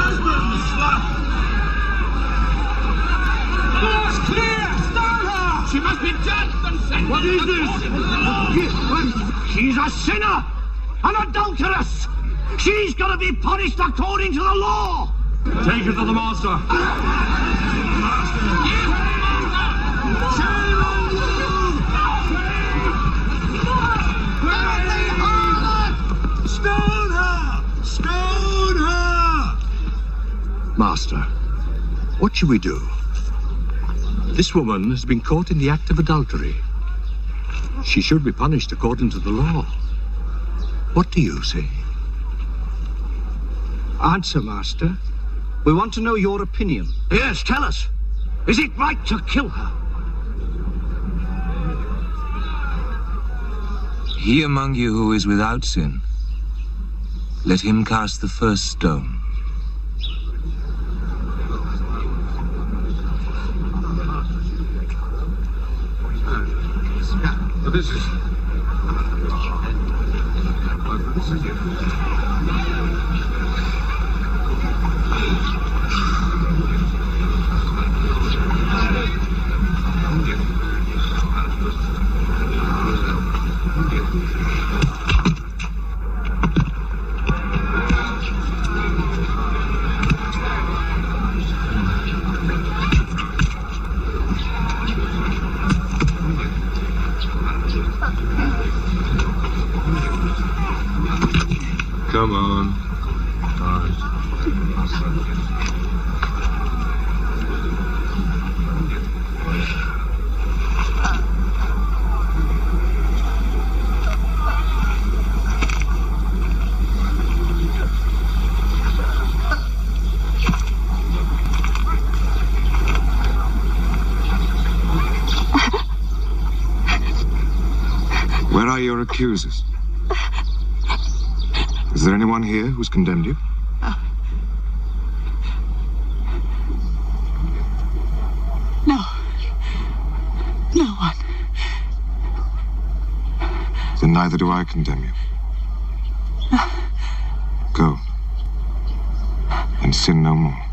Husband's Door's clear! Start her! She must be judged and sent What is this? She's a sinner! An adulteress! She's gonna be punished according to the law! Take her to the master! Shame on you! Bloody! Stone her! Stone her! Master, what should we do? This woman has been caught in the act of adultery. She should be punished according to the law. What do you say? Answer, Master. We want to know your opinion. Yes, tell us. Is it right to kill her? He among you who is without sin, let him cast the first stone. This is. This is Come accusers? Is there anyone here who's condemned you? No. No one. Then neither do I condemn you. Go. And sin no more.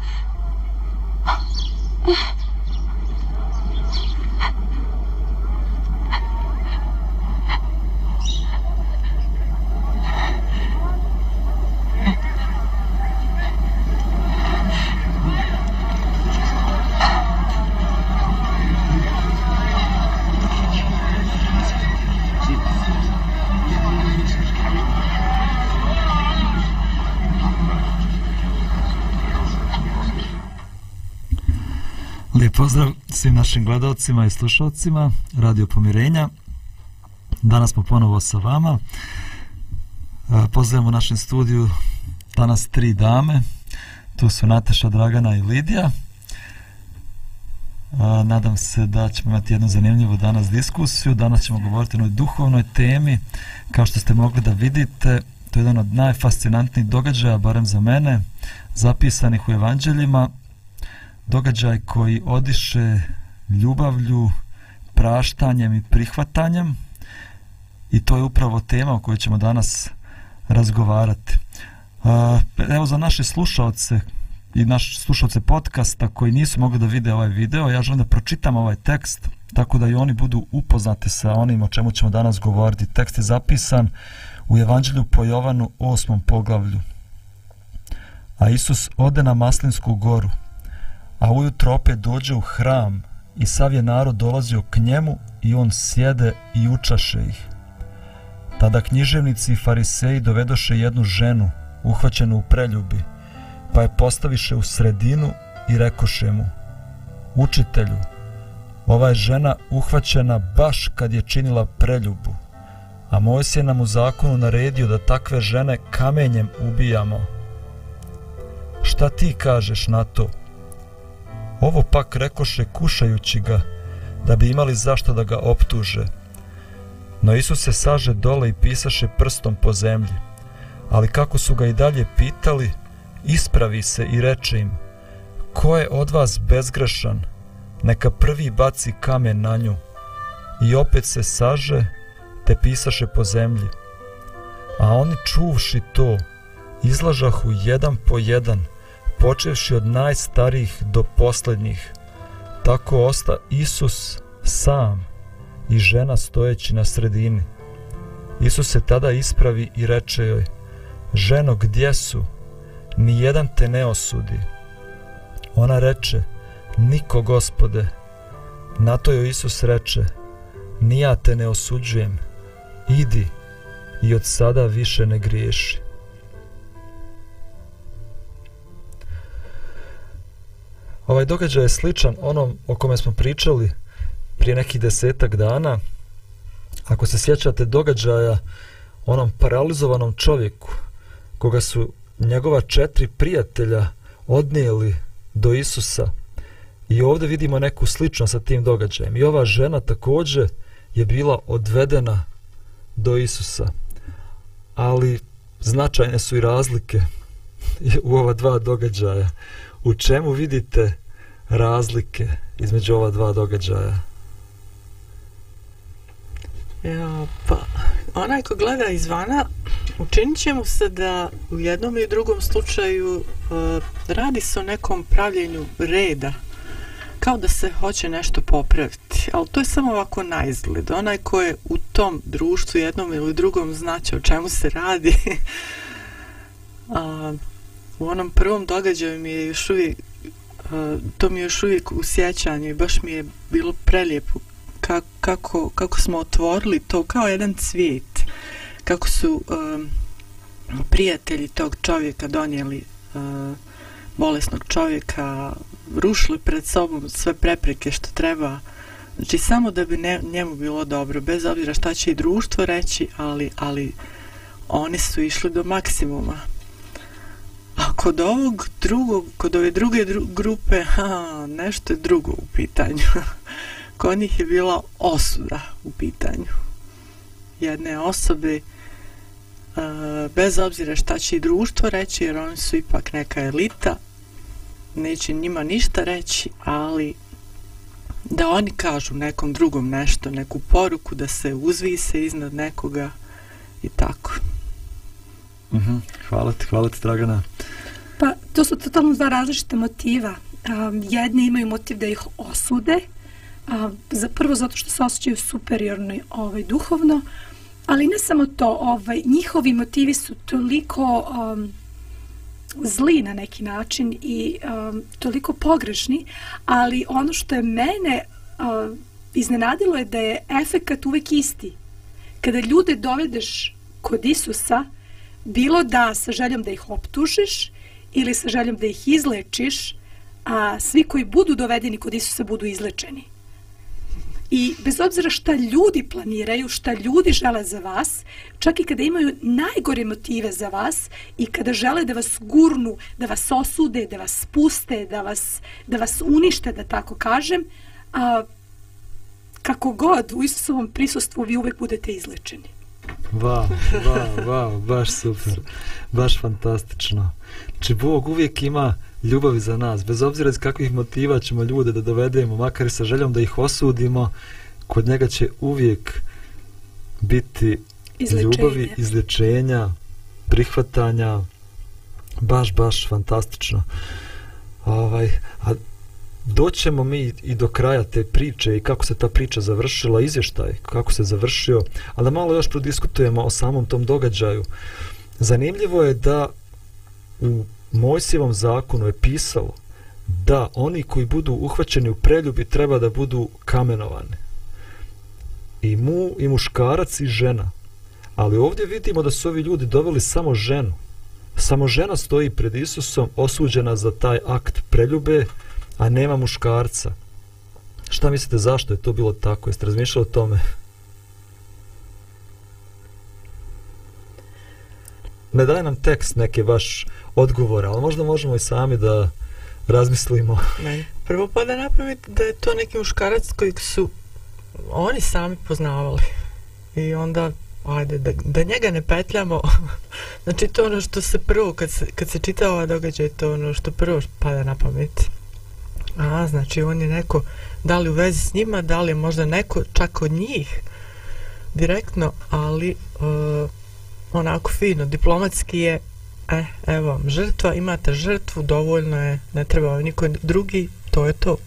Pozdrav svim našim gledalcima i slušalcima Radio Pomirenja. Danas smo ponovo sa vama. E, pozdravljamo u našem studiju danas tri dame. Tu su Nataša, Dragana i Lidija. E, nadam se da ćemo imati jednu zanimljivu danas diskusiju. Danas ćemo govoriti o jednoj duhovnoj temi. Kao što ste mogli da vidite, to je jedan od najfascinantnijih događaja, barem za mene, zapisanih u evanđeljima događaj koji odiše ljubavlju, praštanjem i prihvatanjem i to je upravo tema o kojoj ćemo danas razgovarati. Evo za naše slušalce i naše slušalce podcasta koji nisu mogli da vide ovaj video, ja želim da pročitam ovaj tekst tako da i oni budu upoznati sa onim o čemu ćemo danas govoriti. Tekst je zapisan u Evanđelju po Jovanu 8. poglavlju. A Isus ode na Maslinsku goru, a ujutro opet dođe u hram i sav je narod dolazio k njemu i on sjede i učaše ih. Tada književnici i fariseji dovedoše jednu ženu, uhvaćenu u preljubi, pa je postaviše u sredinu i rekoše mu, učitelju, ova je žena uhvaćena baš kad je činila preljubu, a Mojs je nam u zakonu naredio da takve žene kamenjem ubijamo. Šta ti kažeš na to? Ovo pak rekoše kušajući ga, da bi imali zašto da ga optuže. No Isus se saže dole i pisaše prstom po zemlji. Ali kako su ga i dalje pitali, ispravi se i reče im, ko je od vas bezgrešan, neka prvi baci kamen na nju. I opet se saže, te pisaše po zemlji. A oni čuvši to, izlažahu jedan po jedan, počevši od najstarijih do posljednjih. Tako osta Isus sam i žena stojeći na sredini. Isus se tada ispravi i reče joj, ženo gdje su? Ni jedan te ne osudi. Ona reče, niko gospode. Na to joj Isus reče, nija te ne osuđujem, idi i od sada više ne griješi. Ovaj događaj je sličan onom o kome smo pričali prije nekih desetak dana. Ako se sjećate događaja onom paralizovanom čovjeku koga su njegova četiri prijatelja odnijeli do Isusa i ovdje vidimo neku sličnost sa tim događajem. I ova žena također je bila odvedena do Isusa. Ali značajne su i razlike u ova dva događaja. U čemu vidite razlike između ova dva događaja? Ja, pa, onaj ko gleda izvana, učinit će mu se da u jednom i drugom slučaju uh, radi se o nekom pravljenju reda, kao da se hoće nešto popraviti, ali to je samo ovako na izgled. Onaj ko je u tom društvu jednom ili drugom znaće o čemu se radi, a, u onom prvom događaju mi je još uvijek to mi je još uvijek u sjećanju i baš mi je bilo prelijepo kako, kako, kako smo otvorili to kao jedan cvijet kako su um, prijatelji tog čovjeka donijeli uh, bolesnog čovjeka rušili pred sobom sve prepreke što treba. Znači samo da bi ne, njemu bilo dobro bez obzira šta će i društvo reći ali, ali oni su išli do maksimuma. A kod ovog drugog, kod ove druge dru, grupe, ha, nešto je drugo u pitanju. kod njih je bila osuda u pitanju. Jedne osobe, e, bez obzira šta će i društvo reći, jer oni su ipak neka elita, neće njima ništa reći, ali da oni kažu nekom drugom nešto, neku poruku, da se uzvise iznad nekoga i tako. Mm -hmm. Hvala ti, hvala ti, Dragana. Pa, to su totalno dva različite motiva. Um, jedni imaju motiv da ih osude, um, za, prvo zato što se osjećaju superiorno ovaj, duhovno, ali ne samo to, ovaj, njihovi motivi su toliko um, zli na neki način i um, toliko pogrešni, ali ono što je mene um, iznenadilo je da je efekat uvek isti. Kada ljude dovedeš kod Isusa, bilo da sa željom da ih optužiš ili sa željom da ih izlečiš, a svi koji budu dovedeni kod Isusa budu izlečeni. I bez obzira šta ljudi planiraju, šta ljudi žele za vas, čak i kada imaju najgore motive za vas i kada žele da vas gurnu, da vas osude, da vas spuste, da vas, da vas unište, da tako kažem, a, kako god u Isusovom prisustvu vi uvek budete izlečeni. Wow, wow, wow, baš super. Baš fantastično. Znači, Bog uvijek ima ljubavi za nas, bez obzira iz kakvih motiva ćemo ljude da dovedemo, makar i sa željom da ih osudimo, kod njega će uvijek biti Izlečenje. ljubavi, izlječenja, prihvatanja, baš, baš fantastično. Ovaj, a doćemo mi i do kraja te priče i kako se ta priča završila, izvještaj, kako se završio, ali da malo još prodiskutujemo o samom tom događaju. Zanimljivo je da u Mojsijevom zakonu je pisalo da oni koji budu uhvaćeni u preljubi treba da budu kamenovani. I mu, i muškarac, i žena. Ali ovdje vidimo da su ovi ljudi doveli samo ženu. Samo žena stoji pred Isusom osuđena za taj akt preljube, a nema muškarca. Šta mislite zašto je to bilo tako? Jeste razmišljali o tome? Ne daje nam tekst neke vaš odgovor, ali možda možemo i sami da razmislimo. Ne. Prvo pa da napravite da je to neki muškarac kojeg su oni sami poznavali. I onda, ajde, da, da njega ne petljamo. znači, to ono što se prvo, kad se, kad se čita ova događaj, to ono što prvo pada na pamet. A, znači, on je neko, da li u vezi s njima, da li je možda neko čak od njih, direktno, ali uh, onako fino, diplomatski je, e, evo, vam, žrtva, imate žrtvu, dovoljno je, ne treba vam niko drugi, to je to.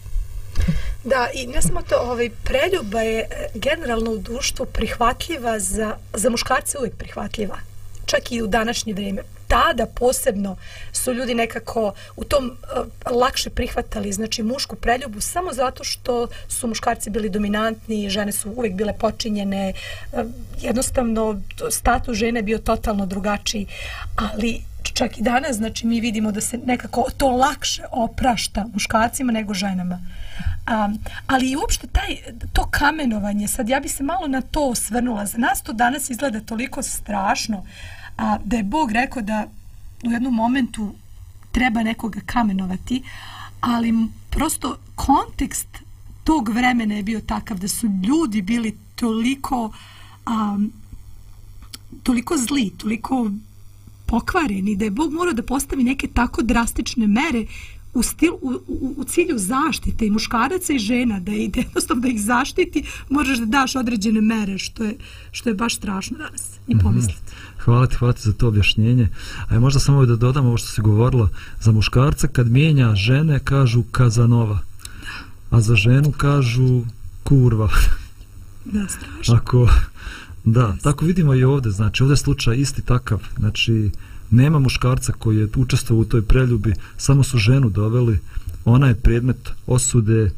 Da, i ne samo to, ovaj, preljuba je e, generalno u društvu prihvatljiva za, za muškarce uvijek prihvatljiva. Čak i u današnje vrijeme. Tada posebno su ljudi nekako u tom uh, lakše prihvatali znači mušku preljubu samo zato što su muškarci bili dominantni, žene su uvijek bile počinjene, uh, jednostavno status žene bio totalno drugačiji, ali čak i danas znači mi vidimo da se nekako to lakše oprašta muškarcima nego ženama. Um, ali i uopšte taj, to kamenovanje, sad ja bi se malo na to osvrnula. Za nas to danas izgleda toliko strašno a, da je Bog rekao da u jednom momentu treba nekoga kamenovati, ali prosto kontekst tog vremena je bio takav da su ljudi bili toliko um, toliko zli, toliko pokvareni, da je Bog morao da postavi neke tako drastične mere u, stil, u, u, u cilju zaštite i muškaraca i žena, da ide jednostavno da ih zaštiti, možeš da daš određene mere, što je, što je baš strašno danas i mhm. pomisliti. Mm -hmm. Hvala ti, hvala ti za to objašnjenje. A je možda samo da dodam ovo što se govorilo. Za muškarca kad mijenja žene kažu kazanova, a za ženu kažu kurva. Da, strašno. Ako, da, tako vidimo i ovdje. Znači, ovdje je slučaj isti takav. Znači, nema muškarca koji je učestvovao u toj preljubi, samo su ženu doveli, ona je predmet osude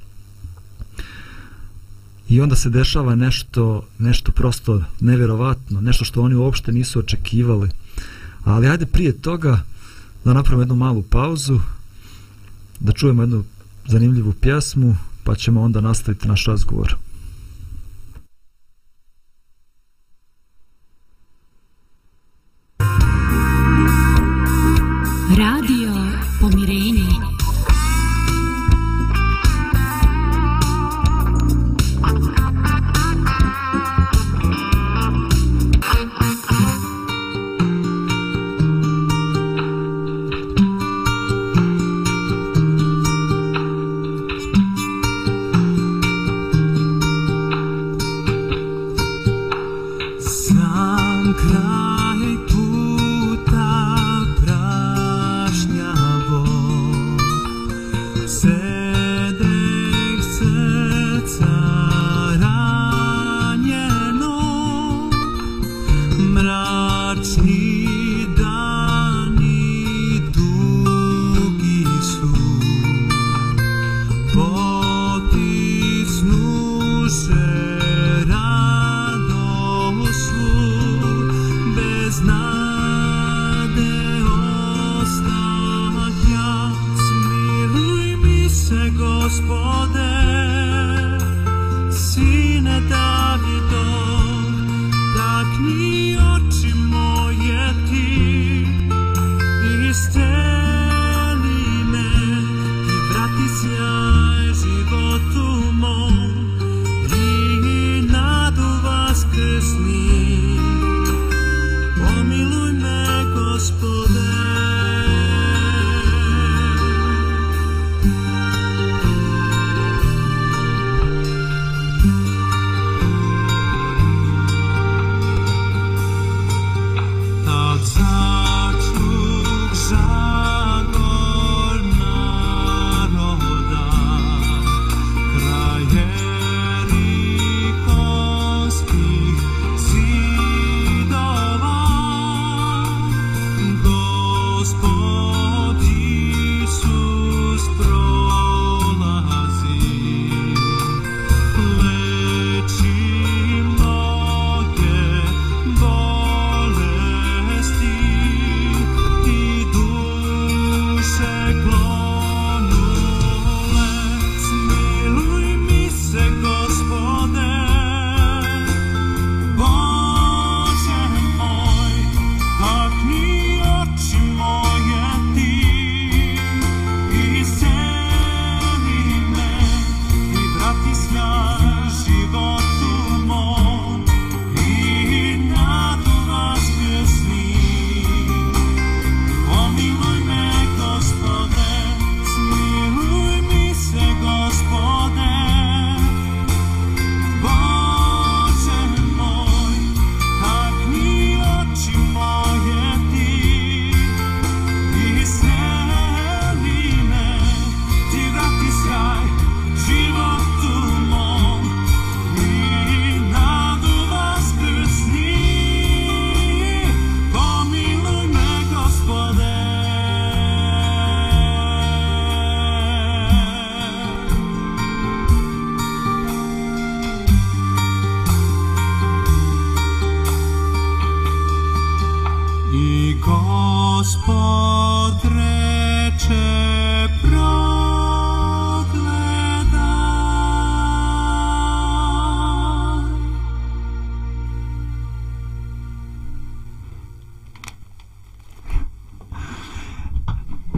i onda se dešava nešto, nešto prosto nevjerovatno, nešto što oni uopšte nisu očekivali. Ali ajde prije toga da napravimo jednu malu pauzu, da čujemo jednu zanimljivu pjesmu, pa ćemo onda nastaviti naš razgovor.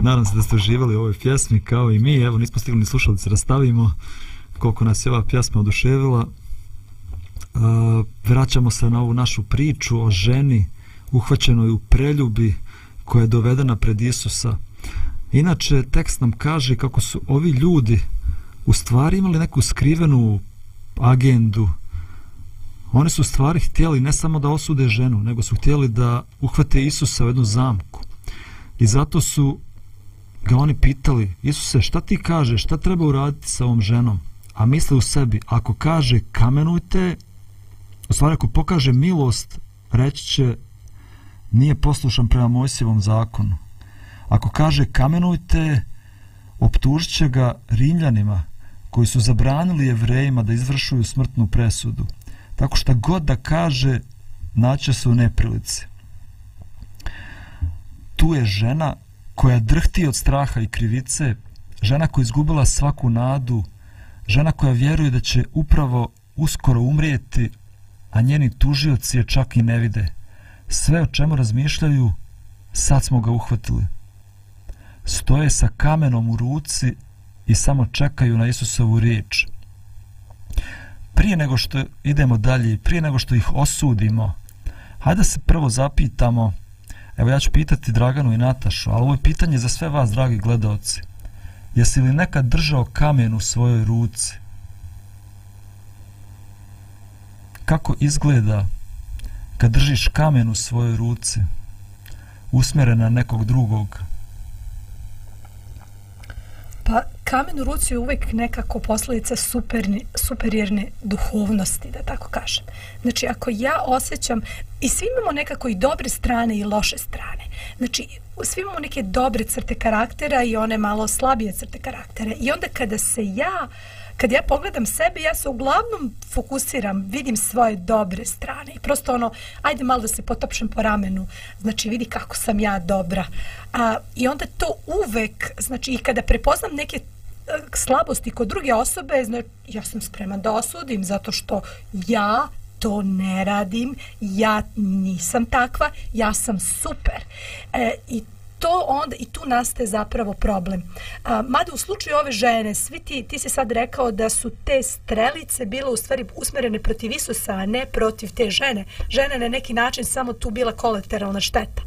Nadam se da ste uživali u ovoj pjesmi kao i mi. Evo, nismo stigli ni slušali da se rastavimo koliko nas je ova pjesma oduševila. Uh, vraćamo se na ovu našu priču o ženi uhvaćenoj u preljubi koja je dovedena pred Isusa. Inače, tekst nam kaže kako su ovi ljudi u stvari imali neku skrivenu agendu. Oni su u stvari htjeli ne samo da osude ženu, nego su htjeli da uhvate Isusa u jednu zamku. I zato su ga oni pitali, Isuse, šta ti kaže, šta treba uraditi sa ovom ženom? A misle u sebi, ako kaže kamenujte, u stvari ako pokaže milost, reći će, nije poslušan prema Mojsijevom zakonu. Ako kaže kamenujte, optužit će ga rimljanima, koji su zabranili jevrejima da izvršuju smrtnu presudu. Tako šta god da kaže, naće se u neprilici. Tu je žena koja drhti od straha i krivice, žena koja izgubila svaku nadu, žena koja vjeruje da će upravo uskoro umrijeti, a njeni tužioci je čak i ne vide. Sve o čemu razmišljaju, sad smo ga uhvatili. Stoje sa kamenom u ruci i samo čekaju na Isusovu riječ. Prije nego što idemo dalje, prije nego što ih osudimo, hajde se prvo zapitamo Evo ja ću pitati Draganu i Natašu, ali ovo je pitanje za sve vas, dragi gledalci. Jesi li nekad držao kamen u svojoj ruci? Kako izgleda kad držiš kamen u svojoj ruci, usmjerena nekog drugog? Pa kamen u ruci je uvek nekako posljedica superni, superiorne duhovnosti, da tako kažem. Znači, ako ja osjećam, i svi imamo nekako i dobre strane i loše strane. Znači, svi imamo neke dobre crte karaktera i one malo slabije crte karaktera. I onda kada se ja kad ja pogledam sebe, ja se uglavnom fokusiram, vidim svoje dobre strane i prosto ono, ajde malo da se potopšem po ramenu, znači vidi kako sam ja dobra. A, I onda to uvek, znači i kada prepoznam neke slabosti kod druge osobe, znači ja sam spreman da osudim zato što ja to ne radim, ja nisam takva, ja sam super. E, I to onda i tu nastaje zapravo problem. A, mada u slučaju ove žene, svi ti, ti si sad rekao da su te strelice bile u stvari usmerene protiv Isusa, a ne protiv te žene. Žene na neki način samo tu bila kolateralna šteta.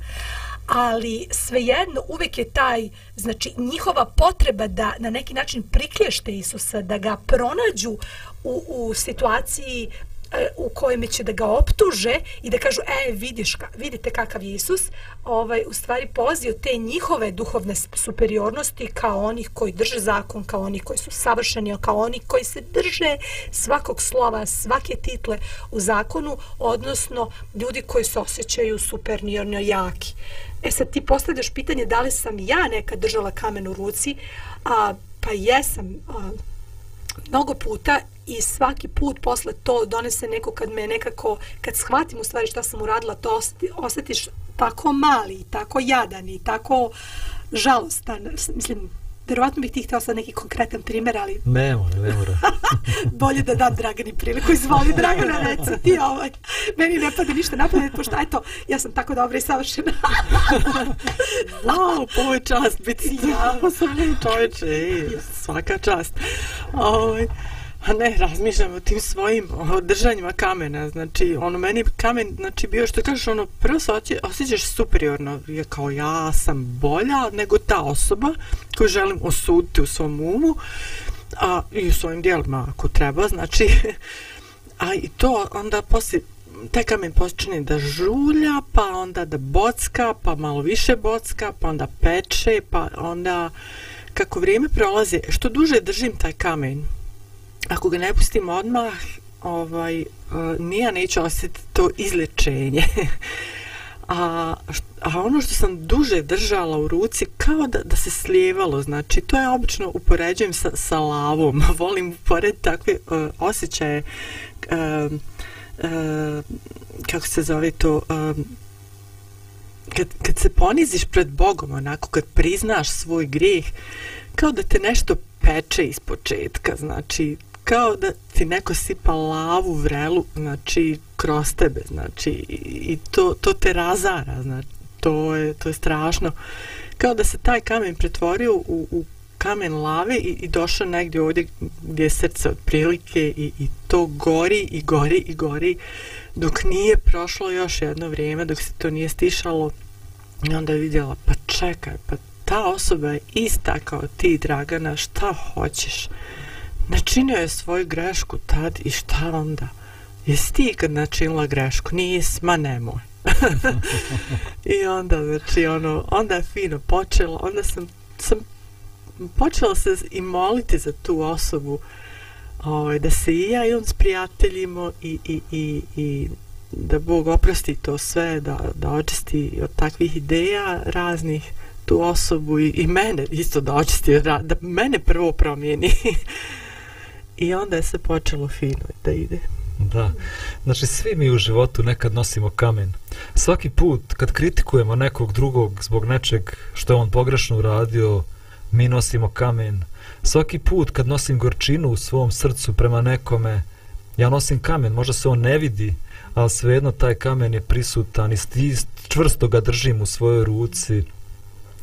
Ali svejedno uvek je taj, znači njihova potreba da na neki način priklješte Isusa, da ga pronađu u, u situaciji e, u kojem će da ga optuže i da kažu, e, vidiš, ka, vidite kakav je Isus, ovaj, u stvari polazi od te njihove duhovne superiornosti kao onih koji drže zakon, kao oni koji su savršeni, kao oni koji se drže svakog slova, svake title u zakonu, odnosno ljudi koji se osjećaju superiorno jaki. E sad ti postavljaš pitanje da li sam ja nekad držala kamen u ruci, a, pa jesam a, mnogo puta i svaki put posle to donese neko kad me nekako, kad shvatim u stvari šta sam uradila, to osjeti, osjetiš tako mali, tako jadan i tako žalostan. Mislim, verovatno bih ti htio sad neki konkretan primjer, ali... Ne mora, ne mora. Bolje da dam Dragani priliku. Izvoli, Dragana, reci ti ovaj. Meni ne pada ništa napamet, pošto eto, ja sam tako dobra i savršena. wow, povoj čast biti ja. sam čovječe, svaka čast. Ovaj... A ne, razmišljam o tim svojim držanjima kamena, znači, ono, meni kamen, znači, bio što kažeš, ono, prvo se osjećaš superiorno, je kao ja sam bolja nego ta osoba koju želim osuditi u svom umu, a i u svojim dijelima, ako treba, znači, a i to onda poslije, taj kamen počne da žulja, pa onda da bocka, pa malo više bocka, pa onda peče, pa onda, kako vrijeme prolazi, što duže držim taj kamen, ako ga ne pustim odmah, ovaj, e, uh, nija neće osjetiti to izlečenje. a, a ono što sam duže držala u ruci, kao da, da se slijevalo, znači, to je obično upoređujem sa, sa lavom. Volim upored takve uh, osjećaje, uh, uh, kako se zove to, uh, kad, kad se poniziš pred Bogom, onako, kad priznaš svoj grijeh, kao da te nešto peče iz početka, znači, kao da ti neko sipa lavu vrelu, znači, kroz tebe, znači, i to, to te razara, znači, to je, to je strašno. Kao da se taj kamen pretvorio u, u kamen lave i, i došao negdje ovdje gdje je srce otprilike i, i to gori i gori i gori dok nije prošlo još jedno vrijeme, dok se to nije stišalo i onda je vidjela, pa čekaj, pa ta osoba je ista kao ti, Dragana, šta hoćeš? Načinio je svoju grešku tad i šta onda? Jesi ti ikad načinila grešku? Nis, ma nemoj. I onda, znači, ono, onda je fino počelo, onda sam, sam počela se i moliti za tu osobu, ovaj, da se i ja i on sprijateljimo i, i, i, i da Bog oprosti to sve, da, da očisti od takvih ideja raznih tu osobu i, i mene isto da očisti, da mene prvo promijeni. I onda je se počelo fino da ide. Da, znači svi mi u životu nekad nosimo kamen. Svaki put kad kritikujemo nekog drugog zbog nečeg što je on pogrešno uradio, mi nosimo kamen. Svaki put kad nosim gorčinu u svom srcu prema nekome, ja nosim kamen, možda se on ne vidi, ali svejedno taj kamen je prisutan i čvrsto ga držim u svojoj ruci.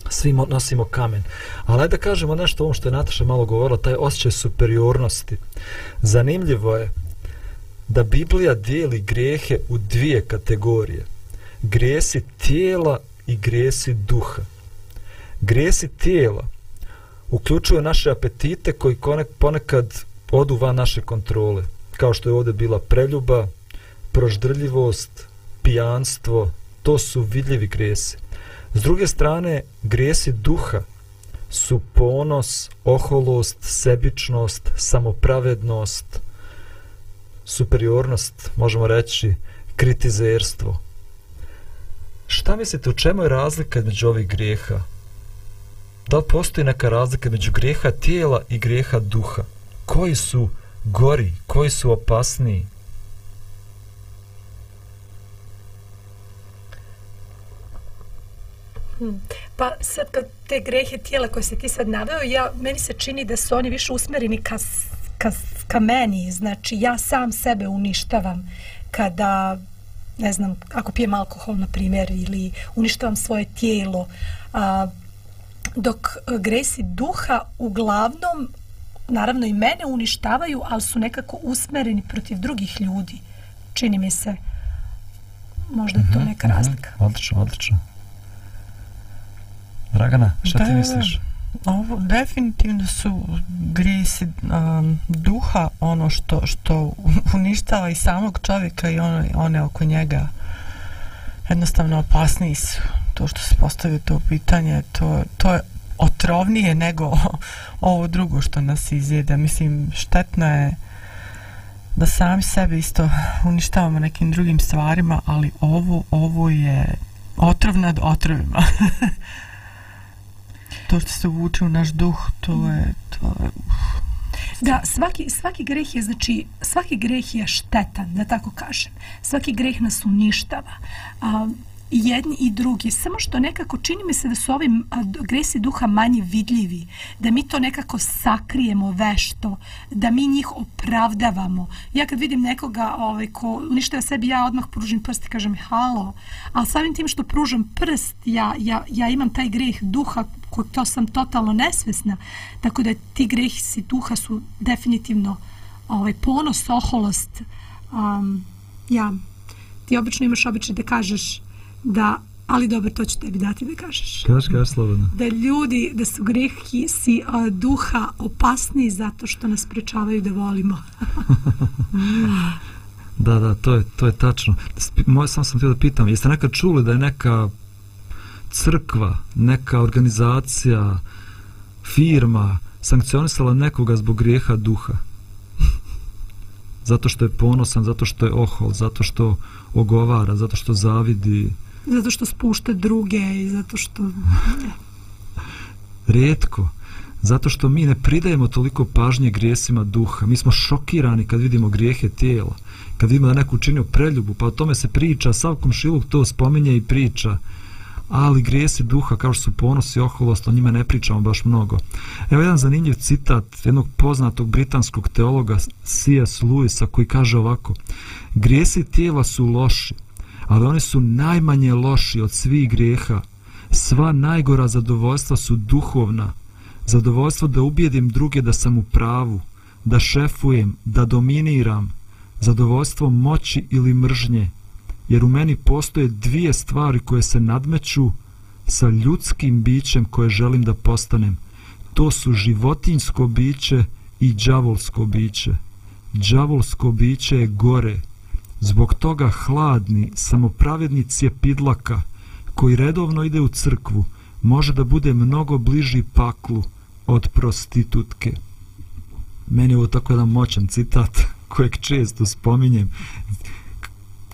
Svi nosimo kamen. Ali da kažemo nešto ovom što je Nataša malo govorila, taj osjećaj superiornosti. Zanimljivo je da Biblija dijeli grijehe u dvije kategorije. Gresi tijela i gresi duha. Gresi tijela uključuju naše apetite koji ponekad odu van naše kontrole. Kao što je ovdje bila preljuba, proždrljivost, pijanstvo, to su vidljivi gresi. S druge strane, grijesi duha su ponos, oholost, sebičnost, samopravednost, superiornost, možemo reći, kritizerstvo. Šta mislite, u čemu je razlika među ovih grijeha? Da li postoji neka razlika među grijeha tijela i grijeha duha? Koji su gori, koji su opasniji? Hmm. Pa sad kad te grehe tijela koje se ti sad naveo, ja, meni se čini da su oni više usmereni ka, ka, ka meni. Znači, ja sam sebe uništavam kada, ne znam, ako pijem alkohol, na primjer, ili uništavam svoje tijelo. A, dok gresi duha uglavnom, naravno i mene uništavaju, ali su nekako usmereni protiv drugih ljudi. Čini mi se, možda je to mhm, neka razlika. Mm -hmm. Odlično, odlično. Dragana, šta da, ti misliš? Ovo definitivno su grijesi um, duha, ono što, što uništava i samog čovjeka i ono, one oko njega jednostavno opasniji su. To što se postavio to pitanje, to, to je otrovnije nego ovo drugo što nas izjede. Mislim, štetno je da sami sebe isto uništavamo nekim drugim stvarima, ali ovo, ovo je otrov nad otrovima. to što se uvuče u naš duh, to je... To je Da, svaki, svaki greh je, znači, svaki greh je štetan, da tako kažem. Svaki greh nas uništava. A, jedni i drugi. Samo što nekako čini mi se da su ovi gresi duha manje vidljivi. Da mi to nekako sakrijemo vešto. Da mi njih opravdavamo. Ja kad vidim nekoga ovaj, ko uništava sebi, ja odmah pružim prst i kažem halo. Ali samim tim što pružam prst, ja, ja, ja imam taj greh duha ko to sam totalno nesvesna. Tako da ti gresi duha su definitivno ovaj, ponos, oholost. Um, ja, ti obično imaš običaj da kažeš da ali dobro, to ću tebi dati da kažeš. Kaš, kaš, slobodno. Da ljudi, da su grehi si a, duha opasni zato što nas prečavaju da volimo. da, da, to je, to je tačno. Moj, sam sam htio da pitam, jeste nekad čuli da je neka crkva, neka organizacija, firma sankcionisala nekoga zbog grijeha duha? zato što je ponosan, zato što je ohol, zato što ogovara, zato što zavidi, zato što spušta druge i zato što rijetko. Zato što mi ne pridajemo toliko pažnje grijesima duha. Mi smo šokirani kad vidimo grijehe tijela kad vidimo da neko učinio preljubu pa o tome se priča sav komšiluk to spominje i priča ali grijesi duha kao što su ponos i oholost, o njima ne pričamo baš mnogo. Evo jedan zanimljiv citat jednog poznatog britanskog teologa C.S. Lewisa koji kaže ovako Grijesi tijela su loši, ali oni su najmanje loši od svih grijeha. Sva najgora zadovoljstva su duhovna. Zadovoljstvo da ubijedim druge da sam u pravu, da šefujem, da dominiram, zadovoljstvo moći ili mržnje, jer u meni postoje dvije stvari koje se nadmeću sa ljudskim bićem koje želim da postanem. To su životinsko biće i đavolsko biće. Đavolsko biće je gore. Zbog toga hladni, samopravedni cjepidlaka koji redovno ide u crkvu može da bude mnogo bliži paklu od prostitutke. Meni je ovo tako jedan moćan citat kojeg često spominjem.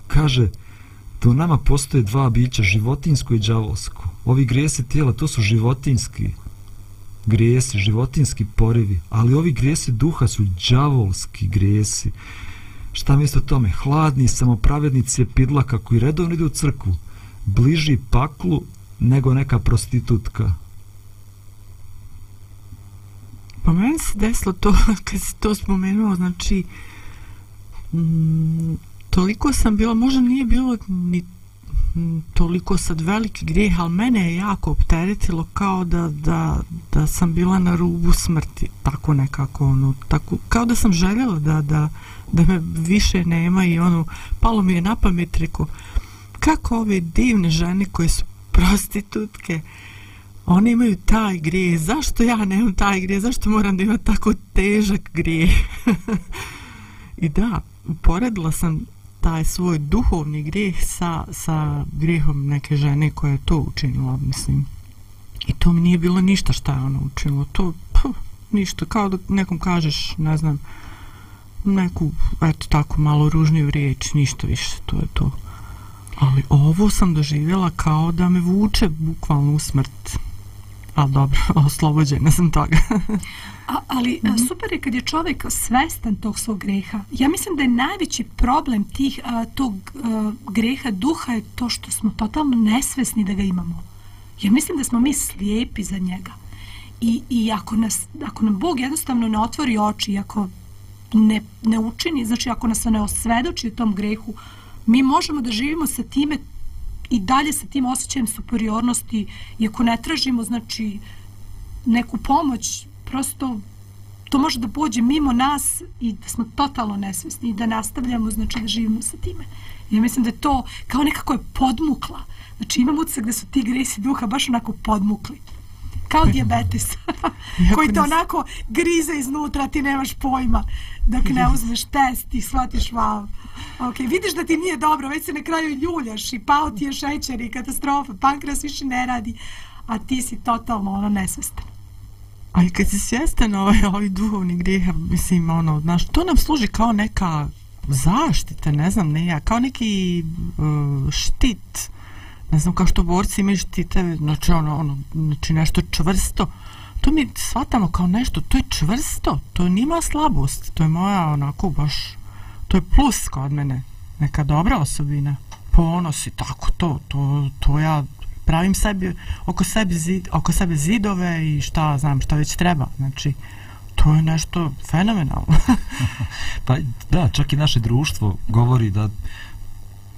Kaže, To nama postoje dva bića, životinsko i džavolsko. Ovi grijesi tijela, to su životinski grijesi, životinski porivi, ali ovi grijesi duha su džavolski grijesi. Šta misle o tome? Hladni, samopravednici je pidlaka koji redovno ide u crkvu, bliži paklu nego neka prostitutka. Pa meni se desilo to, kad si to spomenuo, znači, mm, toliko sam bila, možda nije bilo ni toliko sad veliki grijeh, ali mene je jako opteretilo kao da, da, da sam bila na rubu smrti, tako nekako, ono, tako, kao da sam željela da, da, da me više nema i ono, palo mi je na pamet, reko, kako ove divne žene koje su prostitutke, one imaju taj grijeh, zašto ja nemam taj grijeh, zašto moram da imam tako težak grijeh? I da, uporedila sam taj svoj duhovni grijeh sa, sa grijehom neke žene koja je to učinila, mislim. I to mi nije bilo ništa šta je ona učinila. To, puh, ništa, kao da nekom kažeš, ne znam, neku, eto tako, malo ružniju riječ, ništa više, to je to. Ali ovo sam doživjela kao da me vuče bukvalno u smrt. A dobro, oslobođena sam toga. A, ali mm -hmm. super je kad je čovjek svestan tog svog greha. Ja mislim da je najveći problem tih a, tog a, greha duha je to što smo totalno nesvesni da ga imamo. Ja mislim da smo mi slijepi za njega. I, i ako, nas, ako nam Bog jednostavno ne otvori oči, ako ne, ne učini, znači ako nas ne osvedoči u tom grehu, mi možemo da živimo sa time i dalje sa tim osjećajem superiornosti i ako ne tražimo znači neku pomoć prosto to može da pođe mimo nas i da smo totalno nesvesni i da nastavljamo znači da živimo sa time. Ja mislim da je to kao nekako je podmukla. Znači imam utisak da su ti gresi duha baš onako podmukli. Kao diabetes koji te onako grize iznutra ti nemaš pojma. Dok ne uzmeš test i shvatiš wow ok, vidiš da ti nije dobro već se na kraju ljuljaš i pao ti je šećer i katastrofa, pankras više ne radi a ti si totalno ono nesvestan. A i kad si svjestan ovaj, ovaj duhovni grijeh, mislim, ono, znaš, to nam služi kao neka zaštita, ne znam, ne ja, kao neki uh, štit, ne znam, kao što borci imaju štite, znači, ono, ono, znači nešto čvrsto, to mi shvatamo kao nešto, to je čvrsto, to nima slabost, to je moja, onako, baš, to je plus kod mene, neka dobra osobina, ponos i tako to, to, to ja pravim sebi oko sebe zid, oko sebe zidove i šta znam šta već treba. Znači to je nešto fenomenalno. Pa da čak i naše društvo govori da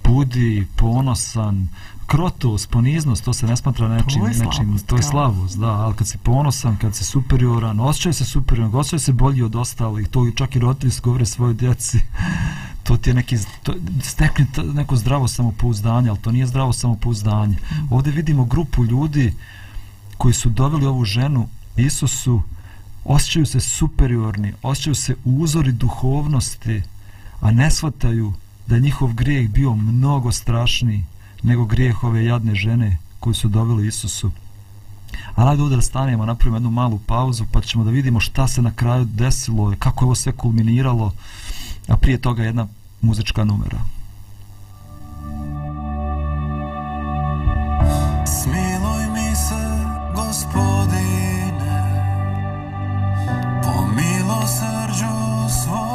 budi ponosan krotost, poniznost, to se ne smatra nečim, to je slavost, nečim, to je slavost, da, ali kad si ponosan, kad si superioran, osjećaj se superioran, osjećaj se bolji od ostalih, to čak i roditelji govore svojoj djeci, to ti je neki, to, stekni neko zdravo samopouzdanje, ali to nije zdravo samopouzdanje. Mm. Ovdje vidimo grupu ljudi koji su doveli ovu ženu Isusu, osjećaju se superiorni, osjećaju se uzori duhovnosti, a ne shvataju da je njihov grijeh bio mnogo strašniji nego grijeh ove jadne žene koju su doveli Isusu. A ajde ovdje da stanemo, napravimo jednu malu pauzu, pa ćemo da vidimo šta se na kraju desilo, kako je ovo sve kulminiralo, a prije toga jedna muzička numera. Smiluj mi se, gospodine, po milosrđu svoj.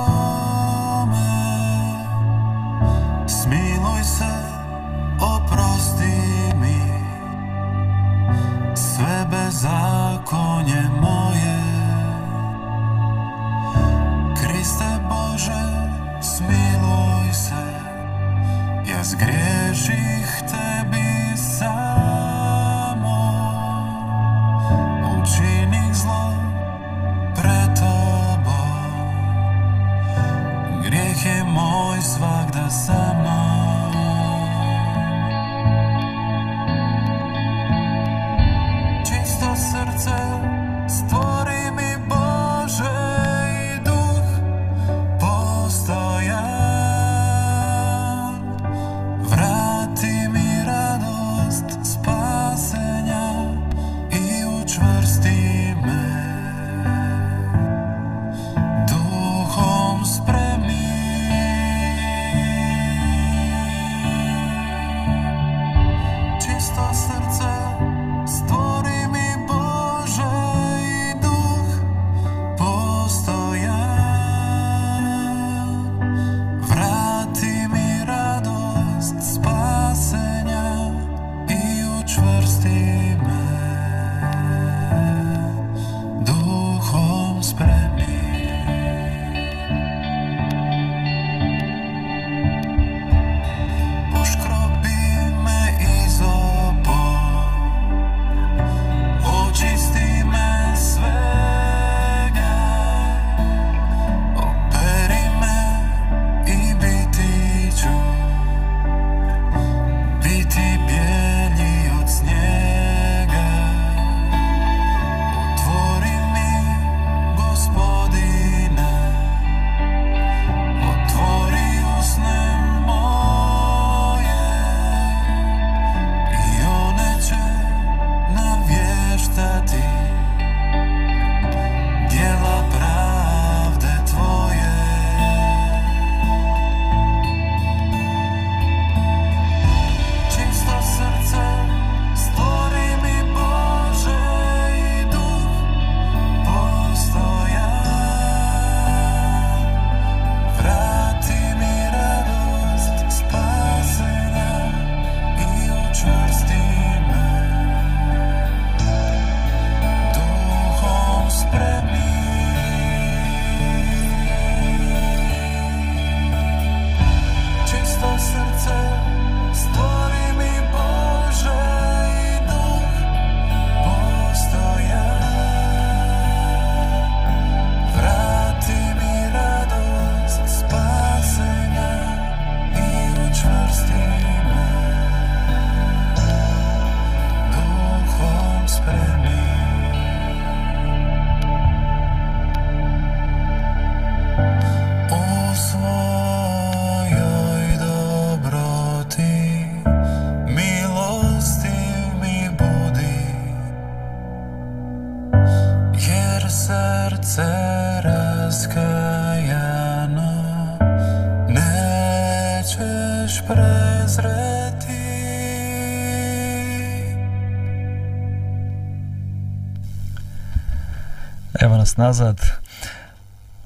Evo nas nazad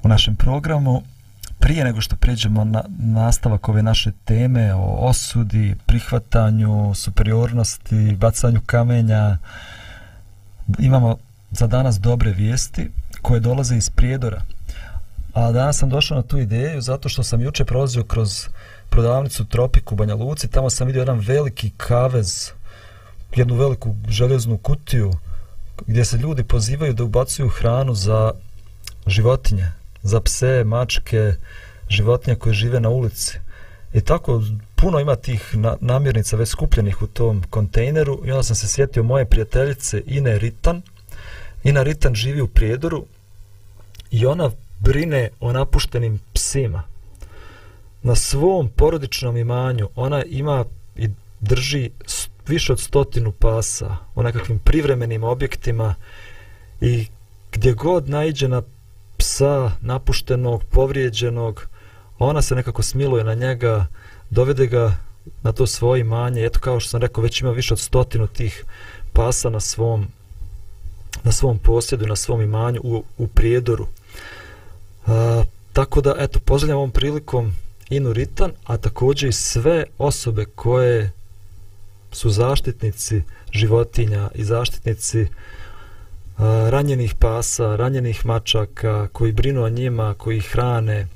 u našem programu. Prije nego što pređemo na nastavak ove naše teme o osudi, prihvatanju, superiornosti, bacanju kamenja, imamo za danas dobre vijesti koje dolaze iz Prijedora. A danas sam došao na tu ideju zato što sam juče prolazio kroz prodavnicu Tropik u Banja Luci, tamo sam vidio jedan veliki kavez, jednu veliku željeznu kutiju gdje se ljudi pozivaju da ubacuju hranu za životinje, za pse, mačke, životinje koje žive na ulici. I tako puno ima tih na, namirnica već skupljenih u tom kontejneru i onda sam se sjetio moje prijateljice Ine Ritan. Ina Ritan živi u Prijedoru i ona brine o napuštenim psima. Na svom porodičnom imanju ona ima i drži više od stotinu pasa u nekakvim privremenim objektima i gdje god naiđe na psa napuštenog, povrijeđenog, ona se nekako smiluje na njega, dovede ga na to svoje imanje. Eto kao što sam rekao, već ima više od stotinu tih pasa na svom na svom posjedu, na svom imanju u, u prijedoru. A, tako da, eto, pozdravljam ovom prilikom Inu Ritan, a također i sve osobe koje su zaštitnici životinja i zaštitnici a, ranjenih pasa, ranjenih mačaka, koji brinu o njima, koji ih hrane.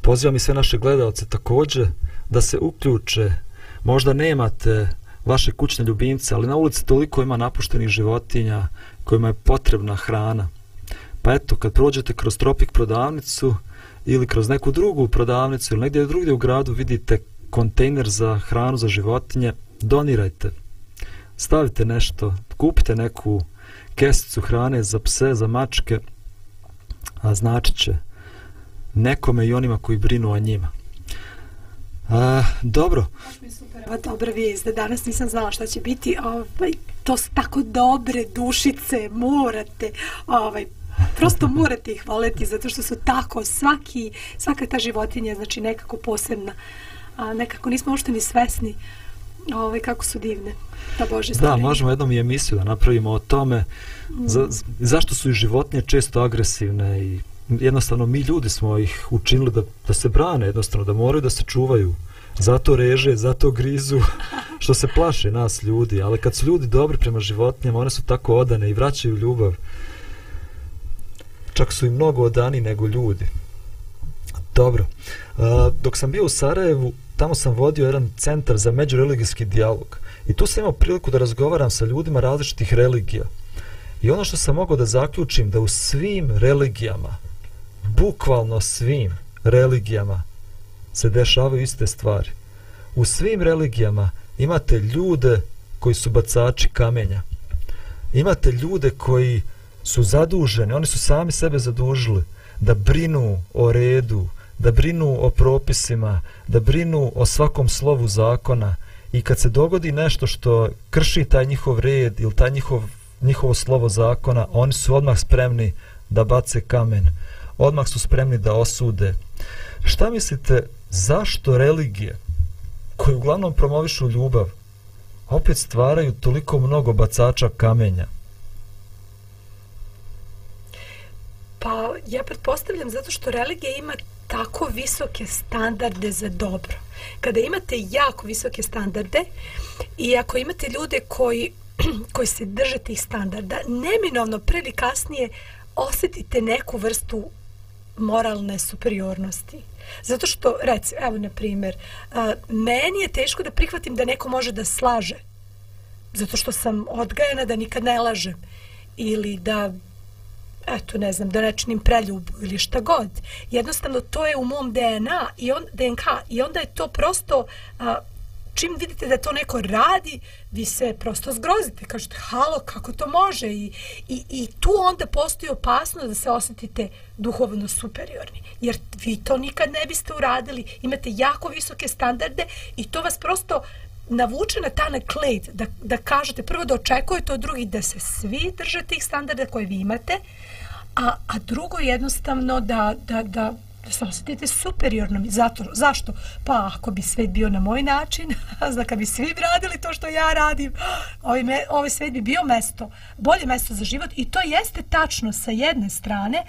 Pozivam i sve naše gledalce također da se uključe. Možda nemate vaše kućne ljubimce, ali na ulici toliko ima napuštenih životinja kojima je potrebna hrana. Pa eto, kad prođete kroz Tropik prodavnicu ili kroz neku drugu prodavnicu ili negdje drugdje u gradu vidite kontejner za hranu za životinje, donirajte. Stavite nešto, kupite neku kesicu hrane za pse, za mačke, a znači će nekome i onima koji brinu o njima. A, dobro. Ova dobra vijest, da danas nisam znala šta će biti, ovaj, to su tako dobre dušice, morate, ovaj, prosto morate ih voleti, zato što su tako, svaki, svaka ta životinja, znači nekako posebna, a nekako nismo uopšte ni svesni ovaj, kako su divne. Ta Bože Da, možemo jednom i emisiju da napravimo o tome mm. za, zašto su i životinje često agresivne i jednostavno mi ljudi smo ih učinili da, da se brane, jednostavno da moraju da se čuvaju. Zato reže, zato grizu, što se plaše nas ljudi, ali kad su ljudi dobri prema životinjama, one su tako odane i vraćaju ljubav. Čak su i mnogo odani nego ljudi. Dobro. Dok sam bio u Sarajevu, tamo sam vodio jedan centar za međureligijski dijalog. I tu sam imao priliku da razgovaram sa ljudima različitih religija. I ono što sam mogao da zaključim, da u svim religijama, bukvalno svim religijama, se dešavaju iste stvari. U svim religijama imate ljude koji su bacači kamenja. Imate ljude koji su zaduženi, oni su sami sebe zadužili da brinu o redu, da brinu o propisima, da brinu o svakom slovu zakona i kad se dogodi nešto što krši taj njihov red ili taj njihov, njihovo slovo zakona, oni su odmah spremni da bace kamen, odmah su spremni da osude. Šta mislite, zašto religije koje uglavnom promovišu ljubav opet stvaraju toliko mnogo bacača kamenja? Pa ja pretpostavljam zato što religija ima tako visoke standarde za dobro. Kada imate jako visoke standarde i ako imate ljude koji, koji se drže tih standarda, neminovno pre ili kasnije osjetite neku vrstu moralne superiornosti. Zato što, reci, evo na primjer, meni je teško da prihvatim da neko može da slaže. Zato što sam odgajana da nikad ne lažem. Ili da eto ne znam, da preljubu ili šta god. Jednostavno to je u mom DNA i on, DNK i onda je to prosto a, čim vidite da to neko radi, vi se prosto zgrozite, kažete halo, kako to može? I, i, i tu onda postoji opasnost da se osjetite duhovno superiorni, jer vi to nikad ne biste uradili, imate jako visoke standarde i to vas prosto navuče na ta klejt, da, da kažete prvo da očekujete od drugih da se svi drže tih standarda koje vi imate, a, a drugo jednostavno da, da, da, da se osjetite superiornom. Zato, zašto? Pa ako bi svet bio na moj način, znači kad bi svi radili to što ja radim, ovaj, me, ovaj svet bi bio mesto, bolje mesto za život i to jeste tačno sa jedne strane,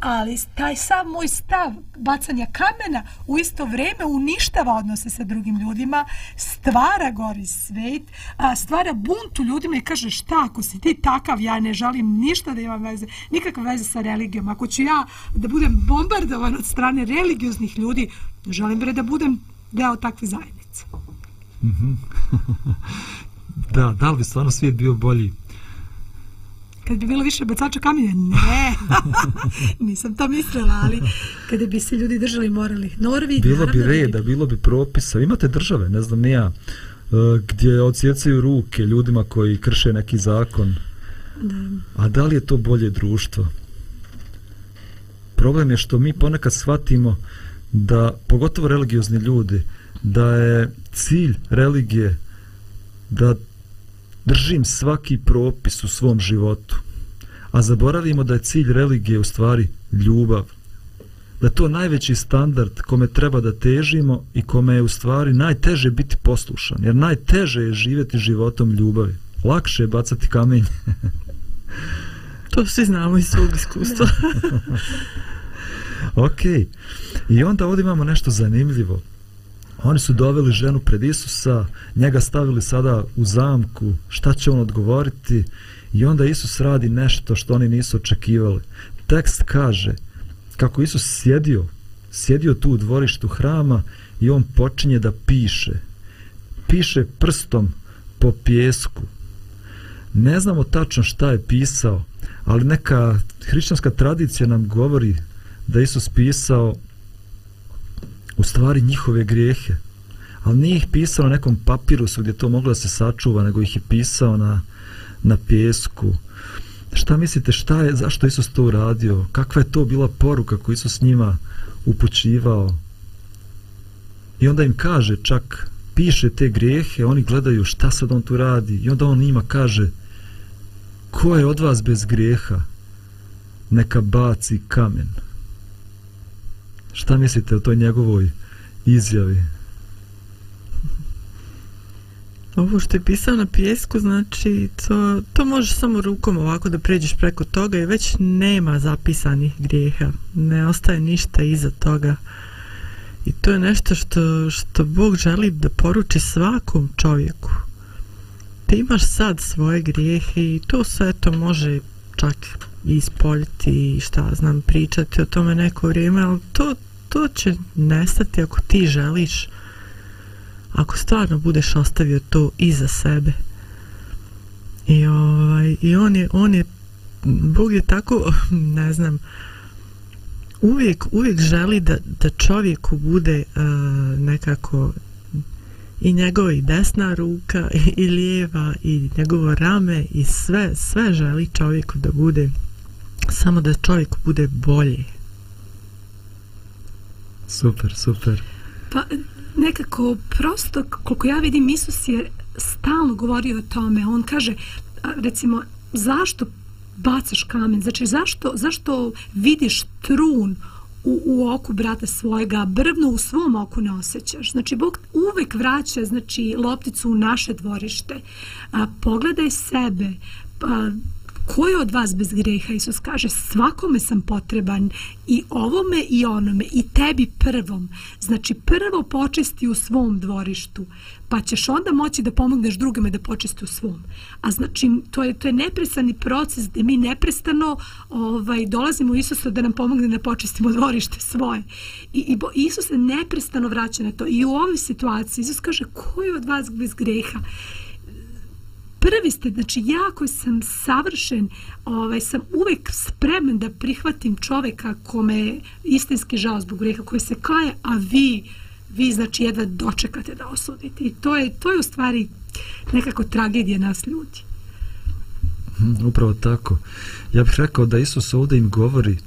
ali taj sam moj stav bacanja kamena u isto vrijeme uništava odnose sa drugim ljudima, stvara gori svet, a, stvara bunt u ljudima i kaže šta ako si ti takav, ja ne želim ništa da imam veze, nikakve veze sa religijom. Ako ću ja da budem bombardovan od strane religioznih ljudi, želim bre da budem deo takve zajednice. Mhm. da, da li bi stvarno svijet bio bolji kad bi bilo više bacača kamenja, ne, nisam to mislila, ali kada bi se ljudi držali moralnih norvi... Bilo bi reda, bilo bi propisa, imate države, ne znam, nija, e, gdje odsjecaju ruke ljudima koji krše neki zakon. Da. A da li je to bolje društvo? Problem je što mi ponekad shvatimo da, pogotovo religiozni ljudi, da je cilj religije da držim svaki propis u svom životu, a zaboravimo da je cilj religije u stvari ljubav. Da to najveći standard kome treba da težimo i kome je u stvari najteže biti poslušan, jer najteže je živjeti životom ljubavi. Lakše je bacati kamenje. to svi znamo iz svog iskustva. ok. I onda ovdje imamo nešto zanimljivo. Oni su doveli ženu pred Isusa, njega stavili sada u zamku, šta će on odgovoriti? I onda Isus radi nešto što oni nisu očekivali. Tekst kaže kako Isus sjedio, sjedio tu u dvorištu hrama i on počinje da piše. Piše prstom po pjesku. Ne znamo tačno šta je pisao, ali neka hrišćanska tradicija nam govori da Isus pisao u stvari njihove grijehe. Ali nije ih pisao na nekom papirusu gdje to moglo da se sačuva, nego ih je pisao na, na pjesku. Šta mislite, šta je, zašto Isus to uradio? Kakva je to bila poruka koju Isus njima upućivao? I onda im kaže čak, piše te grijehe, oni gledaju šta sad on tu radi. I onda on njima kaže, ko je od vas bez grijeha? Neka baci kamen. Šta mislite o toj njegovoj izjavi? Ovo što je pisao na pjesku, znači to, to može samo rukom ovako da pređeš preko toga i već nema zapisanih grijeha. Ne ostaje ništa iza toga. I to je nešto što, što Bog želi da poruči svakom čovjeku. Ti imaš sad svoje grijehe i to sve to može čak ispoljiti i šta znam pričati o tome neko vrijeme, ali to, to će nestati ako ti želiš. Ako stvarno budeš ostavio to iza sebe. I ovaj i on je on je Bog je tako ne znam uvijek uvijek želi da da čovjeku bude uh, nekako i njegova i desna ruka i, i lijeva i njegovo rame i sve sve želi čovjeku da bude samo da čovjeku bude bolje Super, super. Pa nekako prosto, koliko ja vidim, Isus je stalno govorio o tome. On kaže, recimo, zašto bacaš kamen? Znači, zašto, zašto vidiš trun u, u oku brata svojega, brvno u svom oku ne osjećaš. Znači, Bog uvek vraća znači, lopticu u naše dvorište. A, pogledaj sebe, pa, ko je od vas bez greha? Isus kaže, svakome sam potreban i ovome i onome i tebi prvom. Znači, prvo počisti u svom dvorištu, pa ćeš onda moći da pomogneš drugima da počiste u svom. A znači, to je, to je neprestani proces gdje mi neprestano ovaj, dolazimo u Isusa da nam pomogne da počistimo dvorište svoje. I, i bo, Isus se neprestano vraća na to. I u ovoj situaciji Isus kaže, ko je od vas bez greha? prvi ste, znači ja koji sam savršen, ovaj, sam uvek spreman da prihvatim čoveka kome je istinski žao zbog greha koji se kaje, a vi, vi znači jedva dočekate da osudite. I to je, to je u stvari nekako tragedija nas ljudi. Mhm, upravo tako. Ja bih rekao da Isus ovdje im govori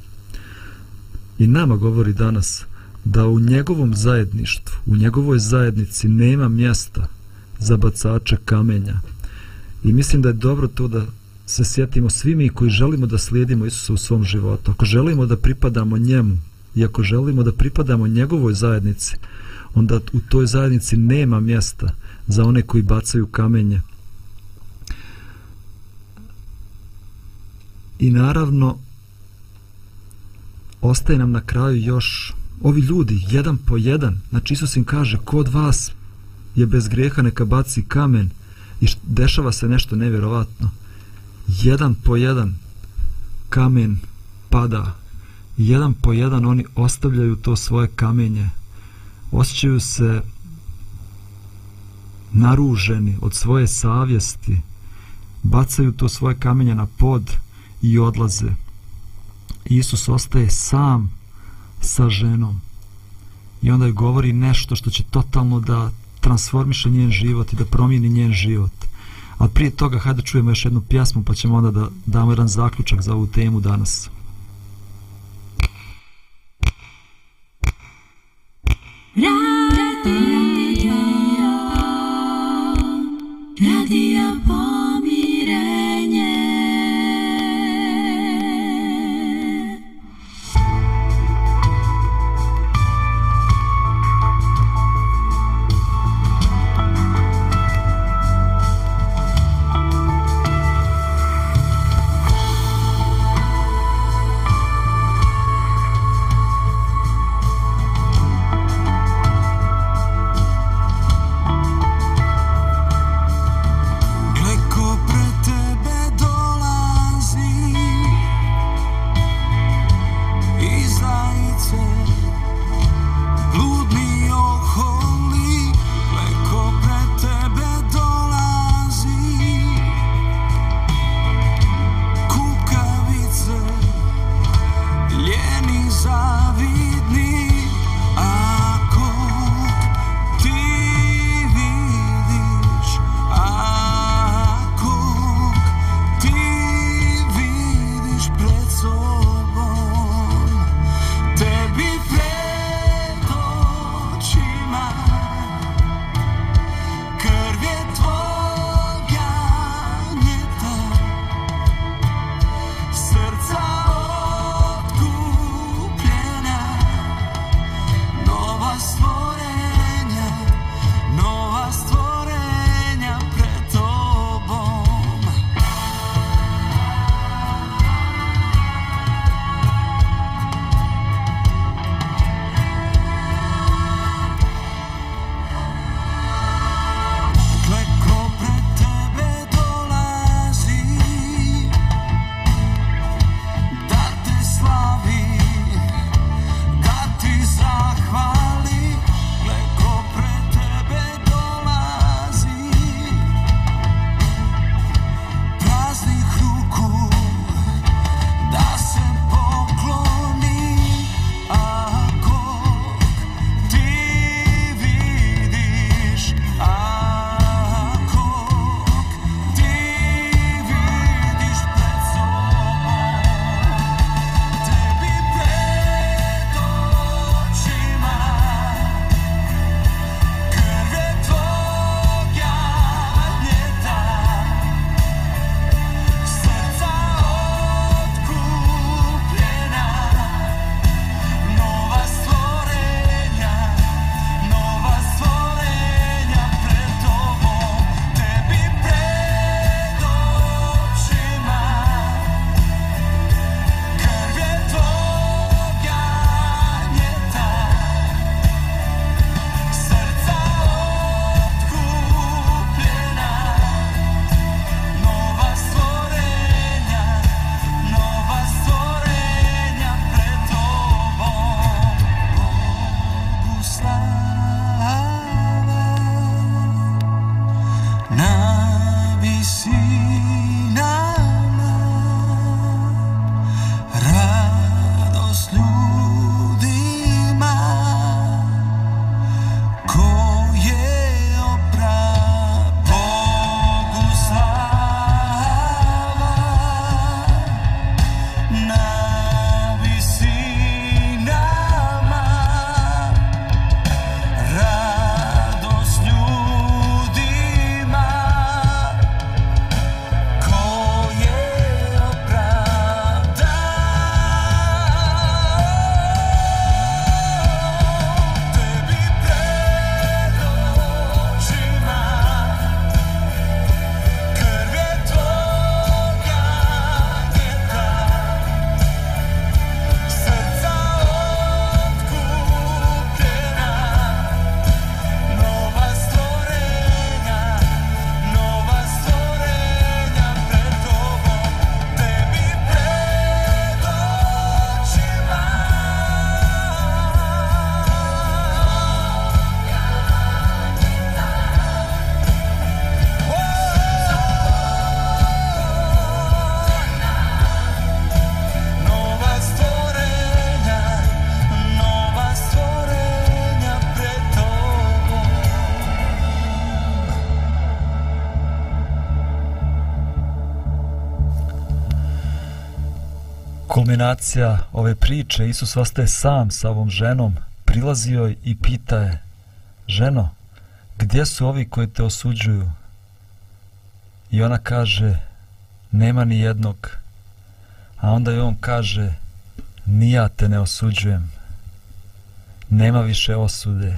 i nama govori danas da u njegovom zajedništvu, u njegovoj zajednici nema mjesta za bacača kamenja, I mislim da je dobro to da se sjetimo svi mi koji želimo da slijedimo Isusa u svom životu. Ako želimo da pripadamo njemu i ako želimo da pripadamo njegovoj zajednici, onda u toj zajednici nema mjesta za one koji bacaju kamenje. I naravno, ostaje nam na kraju još ovi ljudi, jedan po jedan. Znači, Isus im kaže, kod vas je bez greha neka baci kamen i dešava se nešto nevjerovatno. Jedan po jedan kamen pada. Jedan po jedan oni ostavljaju to svoje kamenje. Osjećaju se naruženi od svoje savjesti. Bacaju to svoje kamenje na pod i odlaze. Isus ostaje sam sa ženom. I onda joj govori nešto što će totalno da transformiše njen život i da promijeni njen život. A prije toga, hajde čujemo još jednu pjesmu pa ćemo onda da damo jedan zaključak za ovu temu danas. Radio, radio, Kulminacija ove priče, Isus ostaje sam sa ovom ženom, prilazi joj i pita je, ženo, gdje su ovi koji te osuđuju? I ona kaže, nema ni jednog. A onda i on kaže, ni ja te ne osuđujem. Nema više osude.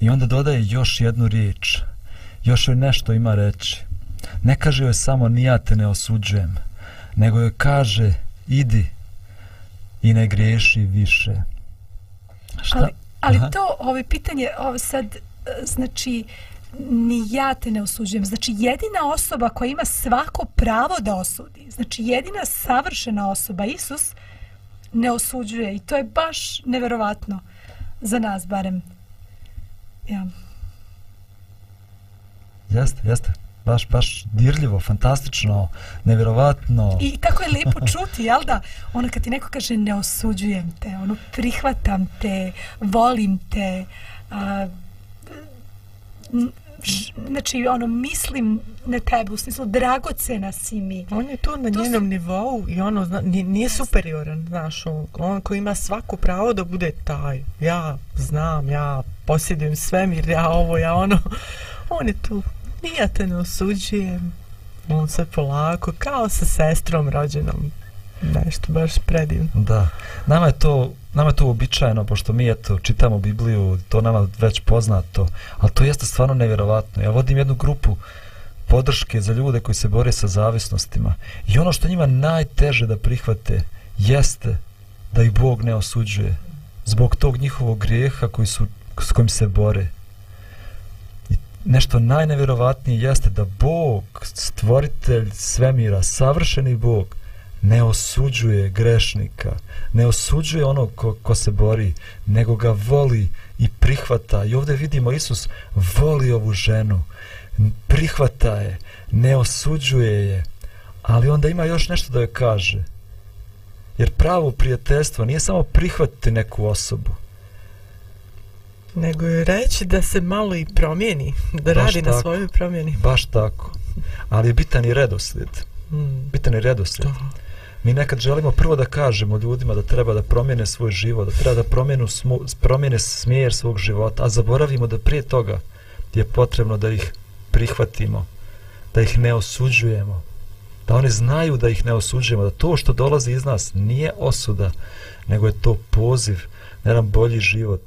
I onda dodaje još jednu riječ. Još joj nešto ima reći. Ne kaže joj samo ni ja te ne osuđujem, nego joj kaže idi i ne griješi više. Šta? Ali, ali to, ovo pitanje, ovo sad, e, znači, ni ja te ne osuđujem. Znači, jedina osoba koja ima svako pravo da osudi, znači, jedina savršena osoba, Isus, ne osuđuje. I to je baš neverovatno za nas, barem. Ja. Jeste, jeste. Baš, baš dirljivo, fantastično, nevjerovatno. I tako je lijepo čuti, jel da? Ono kad ti neko kaže ne osuđujem te, ono prihvatam te, volim te, a, znači ono mislim na tebe u smislu dragocena si mi. On je tu na to njenom su... nivou i ono zna, nije superioran znaš on, on koji ima svako pravo da bude taj. Ja znam ja posjedujem svemir ja ovo ja ono. On je tu nije te ne osuđujem on se polako kao sa sestrom rođenom nešto baš predivno da nama je to nama je to uobičajeno, pošto mi eto, čitamo Bibliju, to nama već poznato, ali to jeste stvarno nevjerovatno. Ja vodim jednu grupu podrške za ljude koji se bore sa zavisnostima i ono što njima najteže da prihvate jeste da ih Bog ne osuđuje zbog tog njihovog grijeha koji su, s kojim se bore. Nešto najnevjerovatnije jeste da Bog, stvoritelj svemira, savršeni Bog, ne osuđuje grešnika, ne osuđuje onog ko, ko se bori, nego ga voli i prihvata. I ovdje vidimo Isus voli ovu ženu, prihvata je, ne osuđuje je, ali onda ima još nešto da joj kaže. Jer pravo prijateljstvo nije samo prihvatiti neku osobu, nego je reći da se malo i promijeni, da baš radi tako, na svojoj promjeni. Baš tako. Ali je bitan i redoslijed. Hmm. Bitan je redoslijed. To mi nekad želimo prvo da kažemo ljudima da treba da promijene svoj život, da treba da promijenu smu, promijene smjer svog života, a zaboravimo da prije toga je potrebno da ih prihvatimo, da ih ne osuđujemo, da oni znaju da ih ne osuđujemo, da to što dolazi iz nas nije osuda, nego je to poziv na jedan bolji život.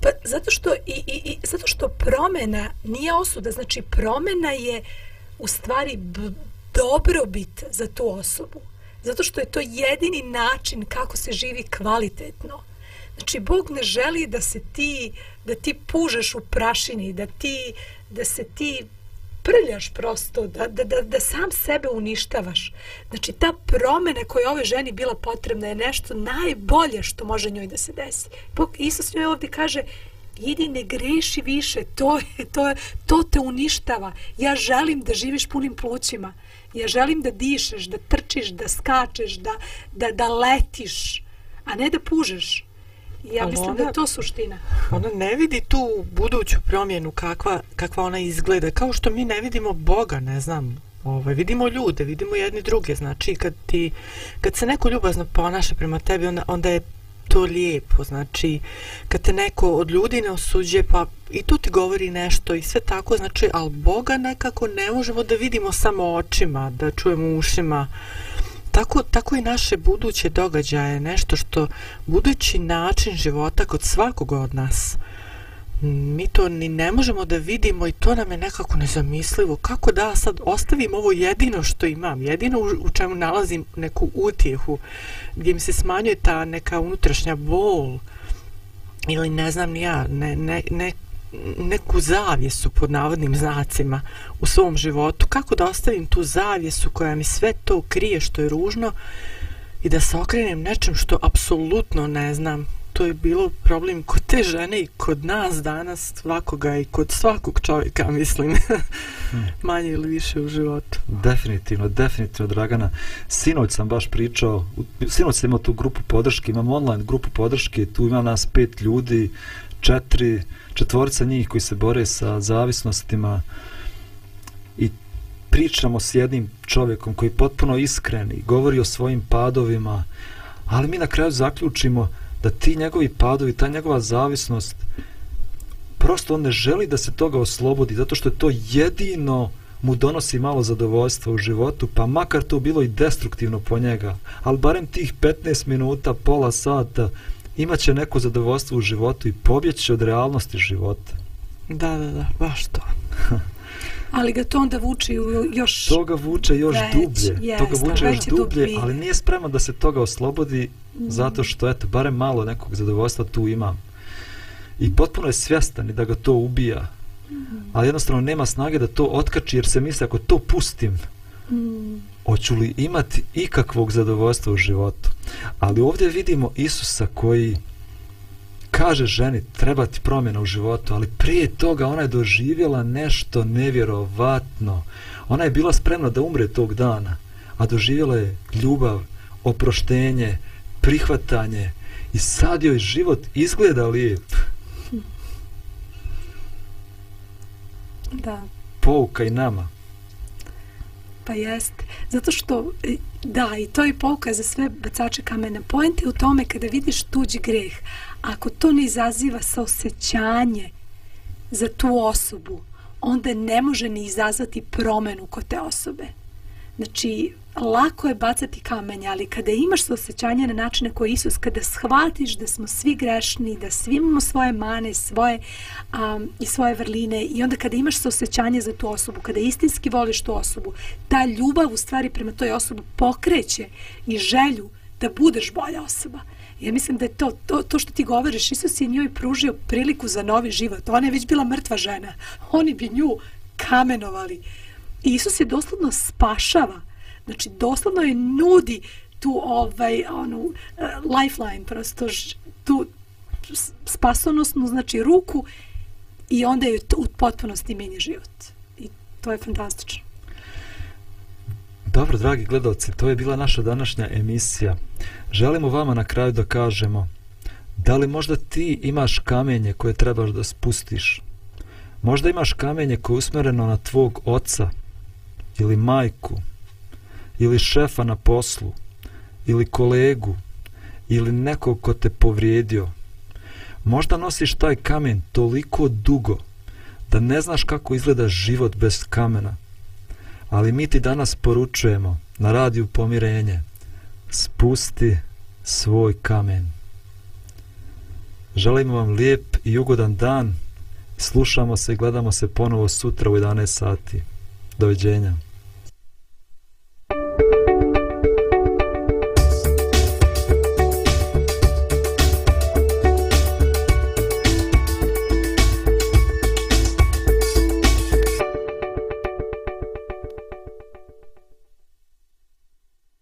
Pa zato što, i, i, i, zato što promjena nije osuda, znači promjena je u stvari dobrobit za tu osobu. Zato što je to jedini način kako se živi kvalitetno. Znači, Bog ne želi da se ti, da ti pužeš u prašini, da ti, da se ti prljaš prosto, da, da, da, da sam sebe uništavaš. Znači, ta promjena koja je ove ženi bila potrebna je nešto najbolje što može njoj da se desi. Bog, Isus njoj ovdje kaže, idi ne greši više, to, je, to, je, to te uništava. Ja želim da živiš punim plućima. Ja želim da dišeš, da trčiš, da skačeš, da, da, da letiš, a ne da pužeš. Ja Ali mislim ona, da je to suština. Ona ne vidi tu buduću promjenu kakva, kakva ona izgleda. Kao što mi ne vidimo Boga, ne znam. Ovaj, vidimo ljude, vidimo jedni druge. Znači, kad, ti, kad se neko ljubazno ponaša prema tebi, onda, onda je to lijepo, znači kad te neko od ljudi ne osuđuje pa i tu ti govori nešto i sve tako, znači ali Boga nekako ne možemo da vidimo samo očima, da čujemo ušima tako, tako i naše buduće događaje, nešto što budući način života kod svakog od nas mi to ni ne možemo da vidimo i to nam je nekako nezamislivo. Kako da sad ostavim ovo jedino što imam, jedino u čemu nalazim neku utjehu, gdje mi se smanjuje ta neka unutrašnja bol, ili ne znam ni ja, ne, ne, ne, neku zavjesu pod navodnim znacima u svom životu. Kako da ostavim tu zavjesu koja mi sve to krije što je ružno i da se okrenem nečem što apsolutno ne znam to je bilo problem kod te žene i kod nas danas svakoga i kod svakog čovjeka, mislim, hmm. manje ili više u životu. Definitivno, definitivno, Dragana. Sinoć sam baš pričao, sinoć sam imao tu grupu podrške, imam online grupu podrške, tu ima nas pet ljudi, četiri, četvorca njih koji se bore sa zavisnostima i pričamo s jednim čovjekom koji je potpuno iskren i govori o svojim padovima, ali mi na kraju zaključimo da ti njegovi padovi, ta njegova zavisnost, prosto on ne želi da se toga oslobodi, zato što je to jedino mu donosi malo zadovoljstva u životu, pa makar to bilo i destruktivno po njega, ali barem tih 15 minuta, pola sata, imaće neko zadovoljstvo u životu i pobjeći od realnosti života. Da, da, da, baš to. ali ga to onda vuče u još to ga vuče još već, dublje jest, to ga vuče još dublje, dublje ali nije spreman da se toga oslobodi mm. zato što eto barem malo nekog zadovoljstva tu ima i potpuno je svjestan i da ga to ubija mm. ali jednostavno nema snage da to otkači jer se misli ako to pustim mm. Hoću li imati ikakvog zadovoljstva u životu ali ovdje vidimo Isusa koji kaže ženi treba ti promjena u životu, ali prije toga ona je doživjela nešto nevjerovatno. Ona je bila spremna da umre tog dana, a doživjela je ljubav, oproštenje, prihvatanje i sad joj život izgleda lijep. Da. Pouka i nama. Pa jest. Zato što, e, da, i to je pouka za sve bacače kamene. je u tome kada vidiš tuđi greh, ako to ne izaziva saosećanje za tu osobu, onda ne može ni izazvati promenu kod te osobe. Znači, lako je bacati kamenje, ali kada imaš saosećanje na načine koje Isus, kada shvatiš da smo svi grešni, da svi imamo svoje mane, svoje um, i svoje vrline i onda kada imaš saosećanje za tu osobu, kada istinski voliš tu osobu, ta ljubav u stvari prema toj osobi pokreće i želju da budeš bolja osoba. Ja mislim da je to, to, to što ti govoriš, Isus je njoj pružio priliku za novi život. Ona je već bila mrtva žena. Oni bi nju kamenovali. I Isus je doslovno spašava. Znači, doslovno je nudi tu ovaj, onu, uh, lifeline, prosto tu spasonosnu, znači ruku i onda je u potpunosti menje život. I to je fantastično. Dobro, dragi gledalci, to je bila naša današnja emisija. Želimo vama na kraju da kažemo, da li možda ti imaš kamenje koje trebaš da spustiš? Možda imaš kamenje koje je usmereno na tvog oca, ili majku, ili šefa na poslu, ili kolegu, ili nekog ko te povrijedio. Možda nosiš taj kamen toliko dugo da ne znaš kako izgleda život bez kamena. Ali mi ti danas poručujemo na radiju pomirenje, spusti svoj kamen. Želimo vam lijep i ugodan dan. Slušamo se i gledamo se ponovo sutra u 11 sati. Doviđenja.